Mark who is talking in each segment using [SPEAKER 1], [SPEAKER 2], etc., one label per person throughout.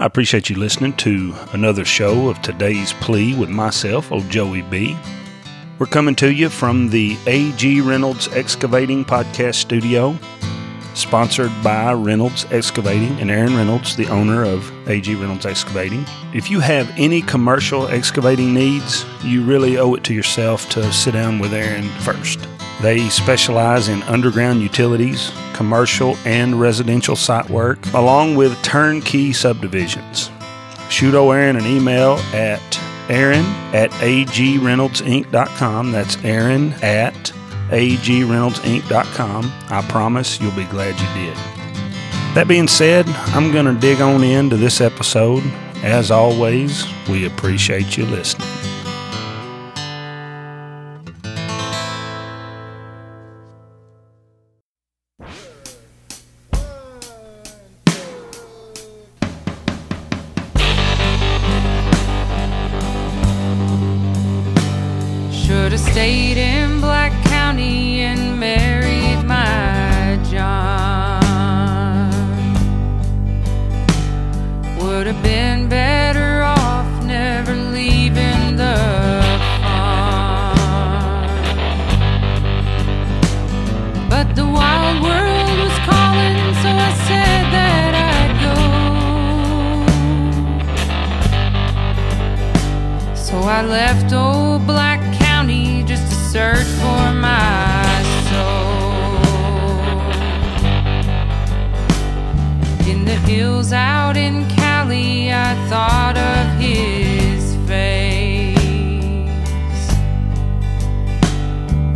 [SPEAKER 1] I appreciate you listening to another show of today's plea with myself, old Joey B. We're coming to you from the A.G. Reynolds Excavating Podcast Studio, sponsored by Reynolds Excavating and Aaron Reynolds, the owner of A.G. Reynolds Excavating. If you have any commercial excavating needs, you really owe it to yourself to sit down with Aaron first. They specialize in underground utilities, commercial and residential site work, along with turnkey subdivisions. Shoot Aaron an email at aaron at agreynoldsinc.com. That's aaron at agreynoldsinc.com. I promise you'll be glad you did. That being said, I'm going to dig on into this episode. As always, we appreciate you listening.
[SPEAKER 2] I left old Black County just to search for my soul. In the hills out in Cali, I thought of his face.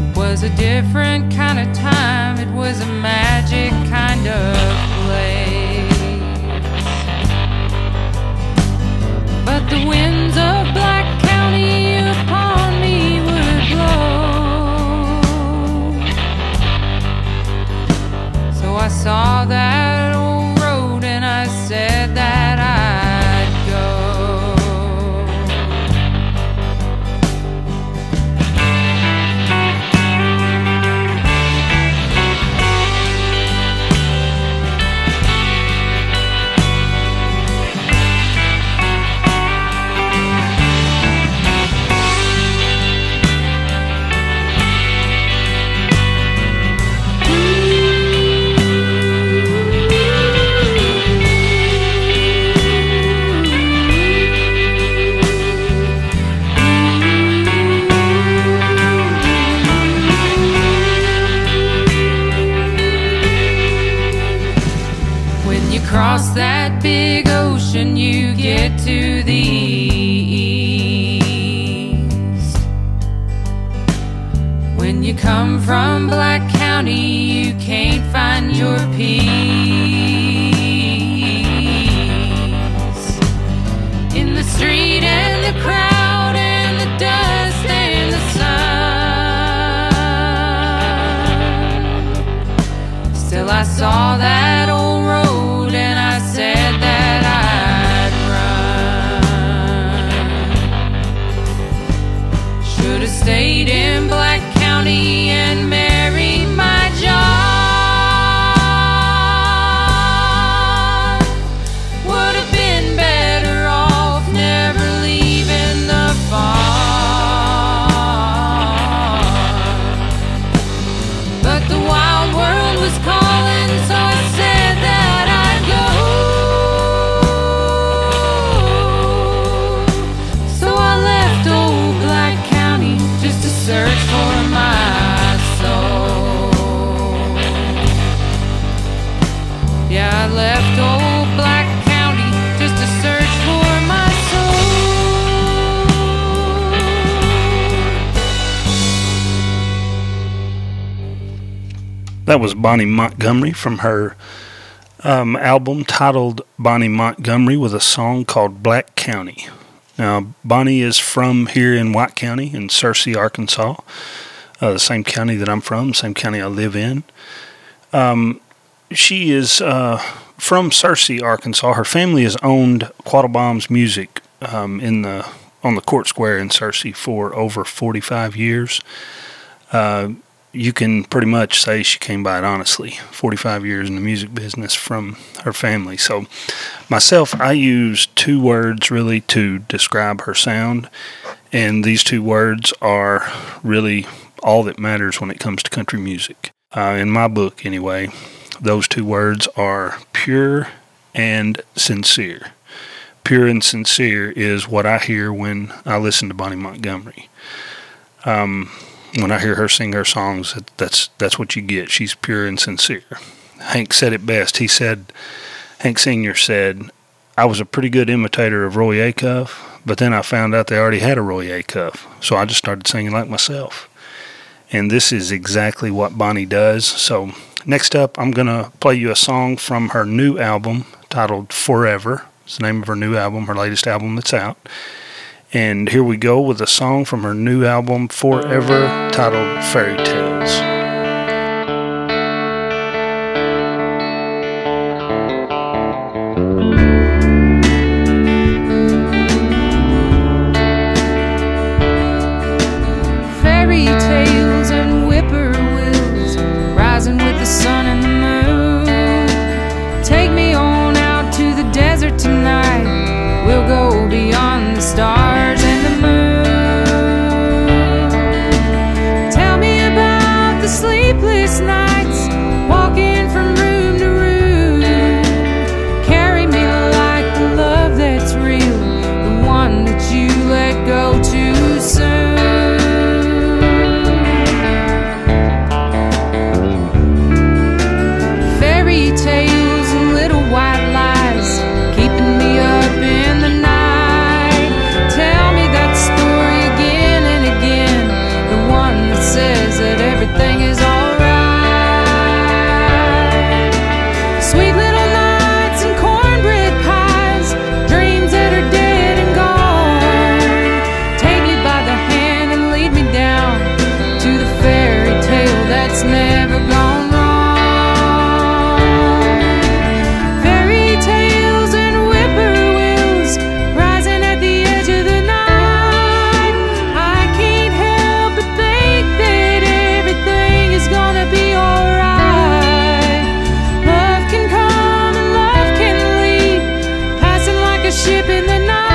[SPEAKER 2] It was a different kind of time, it was a magic kind of place. But the winds of Black I saw that get to the east. When you come from Black County, you can't find your peace. In the street and the crowd and the dust and the sun. Still, I saw that And married That
[SPEAKER 1] was Bonnie Montgomery from her um, album titled Bonnie Montgomery with a song called Black County. Now, Bonnie is from here in White County in Searcy, Arkansas, uh, the same county that I'm from, same county I live in. Um, she is uh, from Searcy, Arkansas. Her family has owned Quattlebaum's music um, in the on the court square in Searcy for over 45 years. Uh,
[SPEAKER 2] you can pretty much say she came by it honestly. 45 years in the music business from her family. So, myself, I use two words really to describe her sound, and these two words are really all that matters when it comes to country music. Uh, in my book, anyway, those two words are pure and sincere. Pure and sincere is what I hear when I listen to Bonnie Montgomery. Um, when I hear her sing her songs, that's that's what you get. She's pure and sincere. Hank said it best. He said, Hank Senior said, "I was a pretty good imitator of Roy Acuff, but then I found out they already had a Roy Acuff, so I just started singing like myself." And this is exactly what Bonnie does. So next up, I'm gonna play you a song from her new album titled "Forever." It's the name of her new album, her latest album that's out. And here we go with a song from her new album, Forever, titled Fairy Tales. tonight.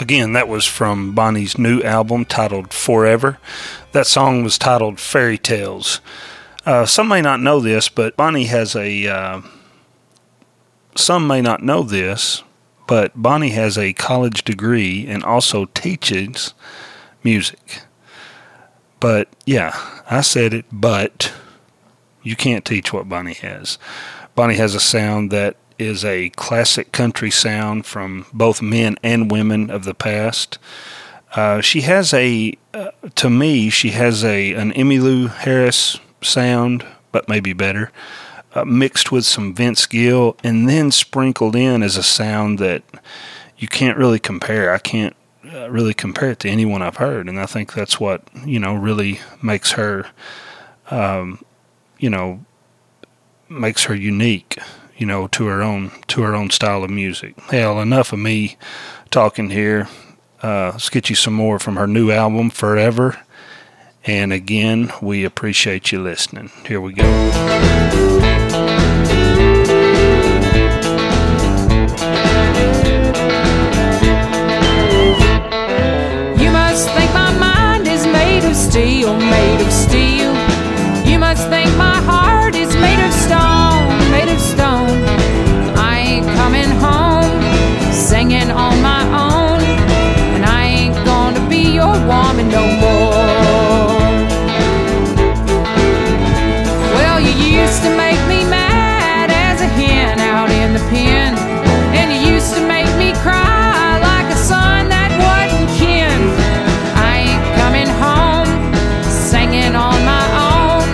[SPEAKER 1] Again, that was from Bonnie's new album titled Forever. That song was titled Fairy Tales. Uh, some may not know this, but Bonnie has a. Uh, some may not know this, but Bonnie has a college degree and also teaches music. But yeah, I said it, but you can't teach what Bonnie has. Bonnie has a sound that is a classic country sound from both men and women of the past. Uh, she has a, uh, to me, she has a an Emmylou Harris sound, but maybe better, uh, mixed with some Vince Gill, and then sprinkled in as a sound that you can't really compare. I can't uh, really compare it to anyone I've heard, and I think that's what you know really makes her, um, you know, makes her unique you know, to her own to her own style of music. Hell, enough of me talking here. Uh, let's get you some more from her new album, Forever. And again, we appreciate you listening. Here we go.
[SPEAKER 2] You must think my mind is made of steel, made of steel. You must think my heart on my own, and I ain't gonna be your woman no more. Well, you used to make me mad as a hen out in the pen, and you used to make me cry like a son that wasn't kin. I ain't coming home singing on my own,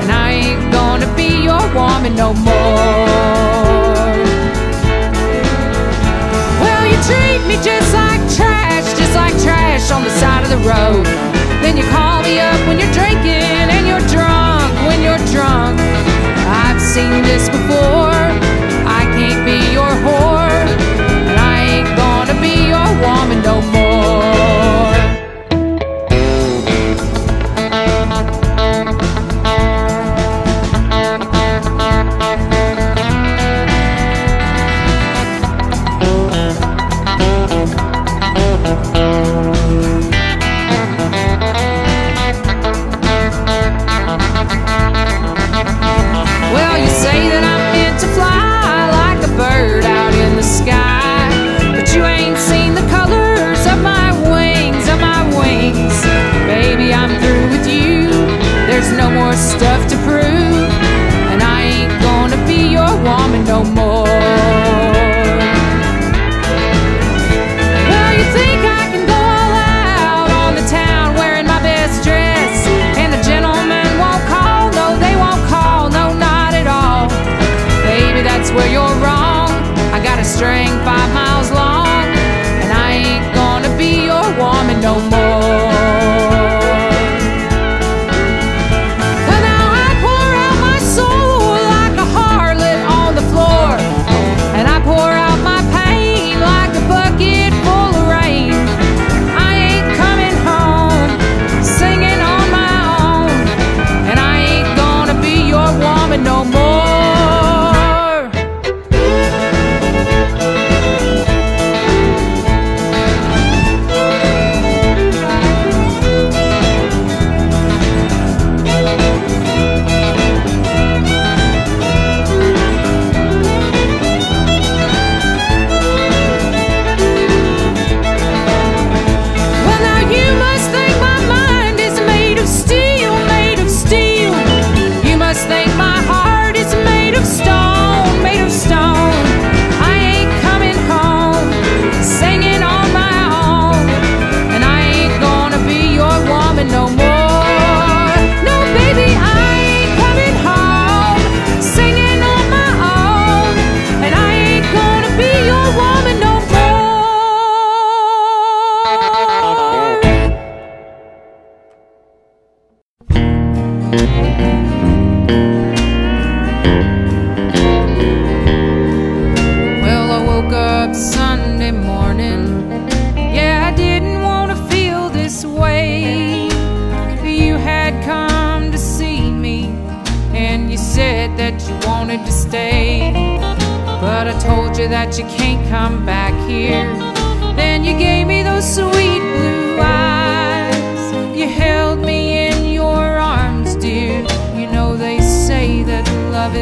[SPEAKER 2] and I ain't gonna be your woman no more. Treat me just like trash, just like trash on the side of the road. Then you call me up when you're drinking and you're drunk when you're drunk. I've seen this before.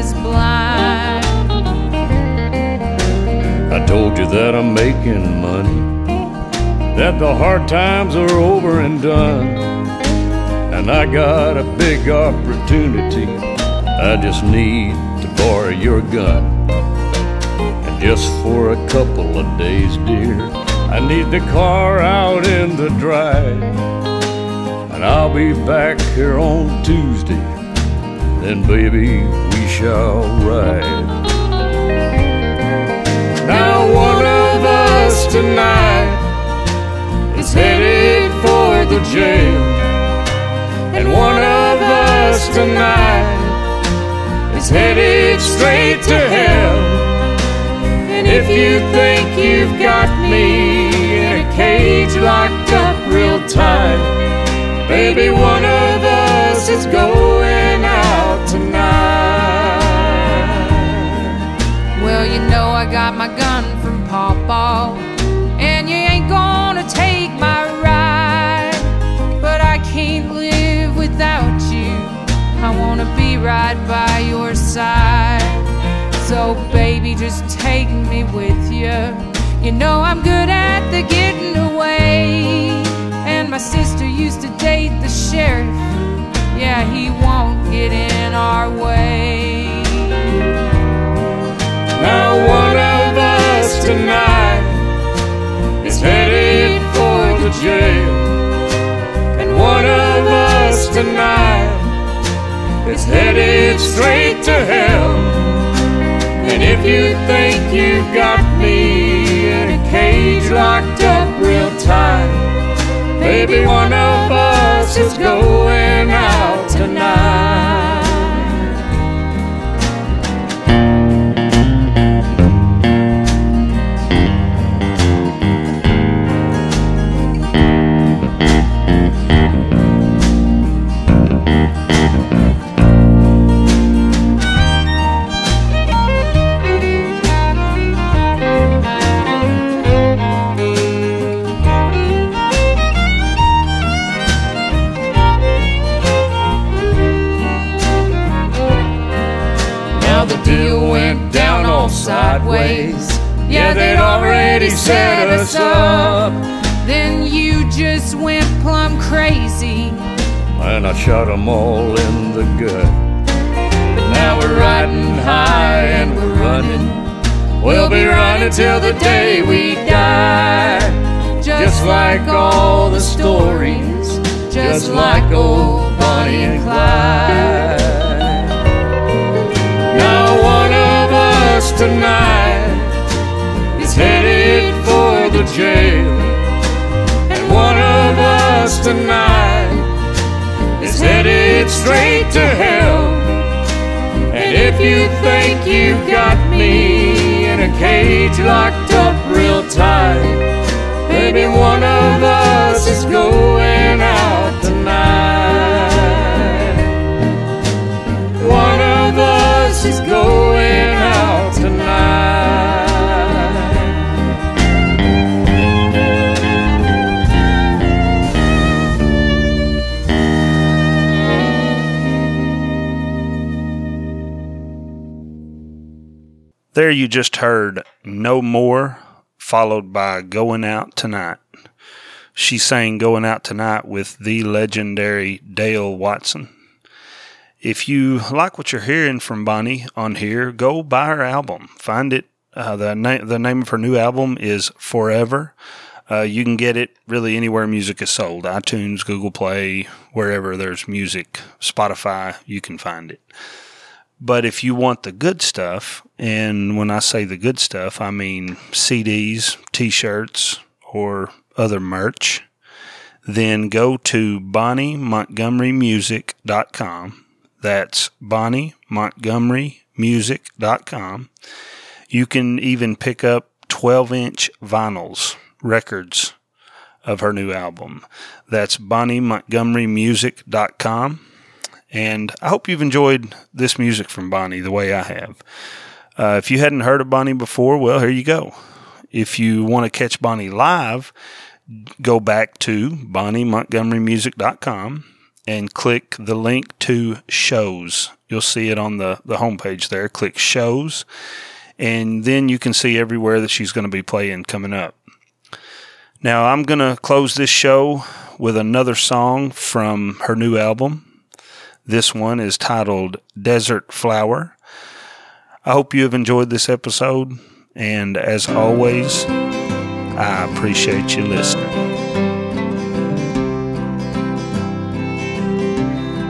[SPEAKER 2] Is blind.
[SPEAKER 3] I told you that I'm making money, that the hard times are over and done. And I got a big opportunity. I just need to borrow your gun. And just for a couple of days, dear, I need the car out in the drive. And I'll be back here on Tuesday. Then, baby, shall ride. Now one of us tonight is headed for the jail. And one of us tonight is headed straight to hell. And if you think you've got me in a cage locked up real tight, baby, one of us is going
[SPEAKER 2] my gun from Pawpaw, and you ain't gonna take my ride. But I can't live without you. I wanna be right by your side. So, baby, just take me with you. You know I'm good at the getting away. And my sister used to date the sheriff. Yeah, he won't get in our way.
[SPEAKER 3] Now tonight is headed for the jail. And one of us tonight is headed straight to hell. And if you think you've got me in a cage locked up real tight, baby, one of us is going out tonight. Shot 'em all in the gut. Now we're riding high and we're running. We'll be running till the day we die. Just like all the stories, just like old Bonnie and Clyde. Now one of us tonight is headed for the jail. And one of us tonight straight to hell. And if you think you've got me in a cage locked up real tight, baby, one of us is going out tonight. One of us is going
[SPEAKER 1] There you just heard No More, followed by Going Out Tonight. She sang Going Out Tonight with the legendary Dale Watson. If you like what you're hearing from Bonnie on here, go buy her album. Find it. Uh, the, na- the name of her new album is Forever. Uh, you can get it really anywhere music is sold iTunes, Google Play, wherever there's music, Spotify, you can find it. But if you want the good stuff, and when I say the good stuff, I mean CDs, t shirts, or other merch, then go to BonnieMontgomeryMusic.com. That's BonnieMontgomeryMusic.com. You can even pick up 12 inch vinyls, records of her new album. That's BonnieMontgomeryMusic.com. And I hope you've enjoyed this music from Bonnie the way I have. Uh, if you hadn't heard of Bonnie before, well, here you go. if you want to catch Bonnie live, go back to bonniemontgomerymusic.com and click the link to shows. You'll see it on the, the homepage there. Click shows, and then you can see everywhere that she's going to be playing coming up. Now, I'm going to close this show with another song from her new album. This one is titled Desert Flower. I hope you have enjoyed this episode, and as always, I appreciate you listening.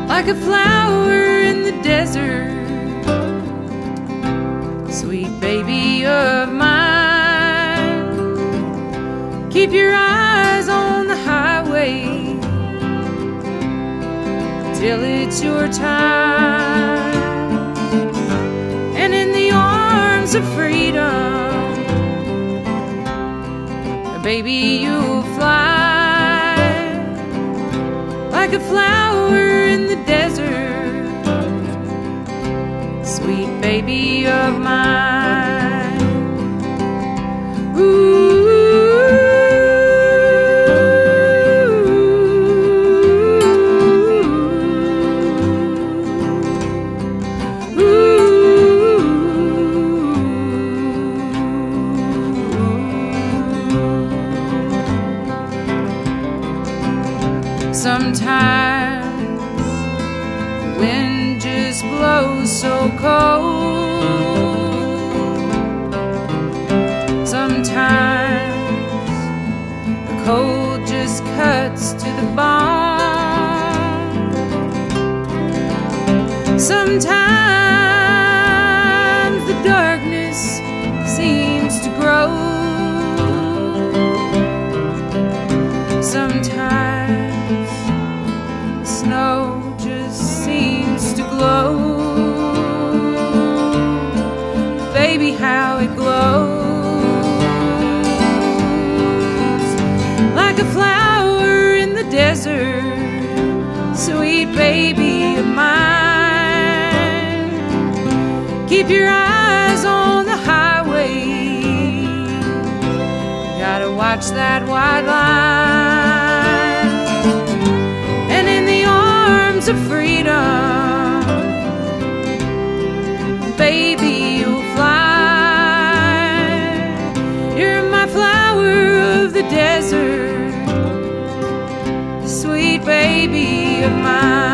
[SPEAKER 2] like a flower in the desert. Sweet baby of mine, keep your eyes on the highway till it's your time. And in the arms of freedom, baby, you'll fly like a flower in the desert, sweet baby of mine. Ooh. Sometimes the darkness seems to grow. Sometimes the snow just seems to glow. Baby, how it glows like a flower in the desert, sweet baby Keep your eyes on the highway. Gotta watch that white line. And in the arms of freedom, baby, you'll fly. You're my flower of the desert, sweet baby of mine.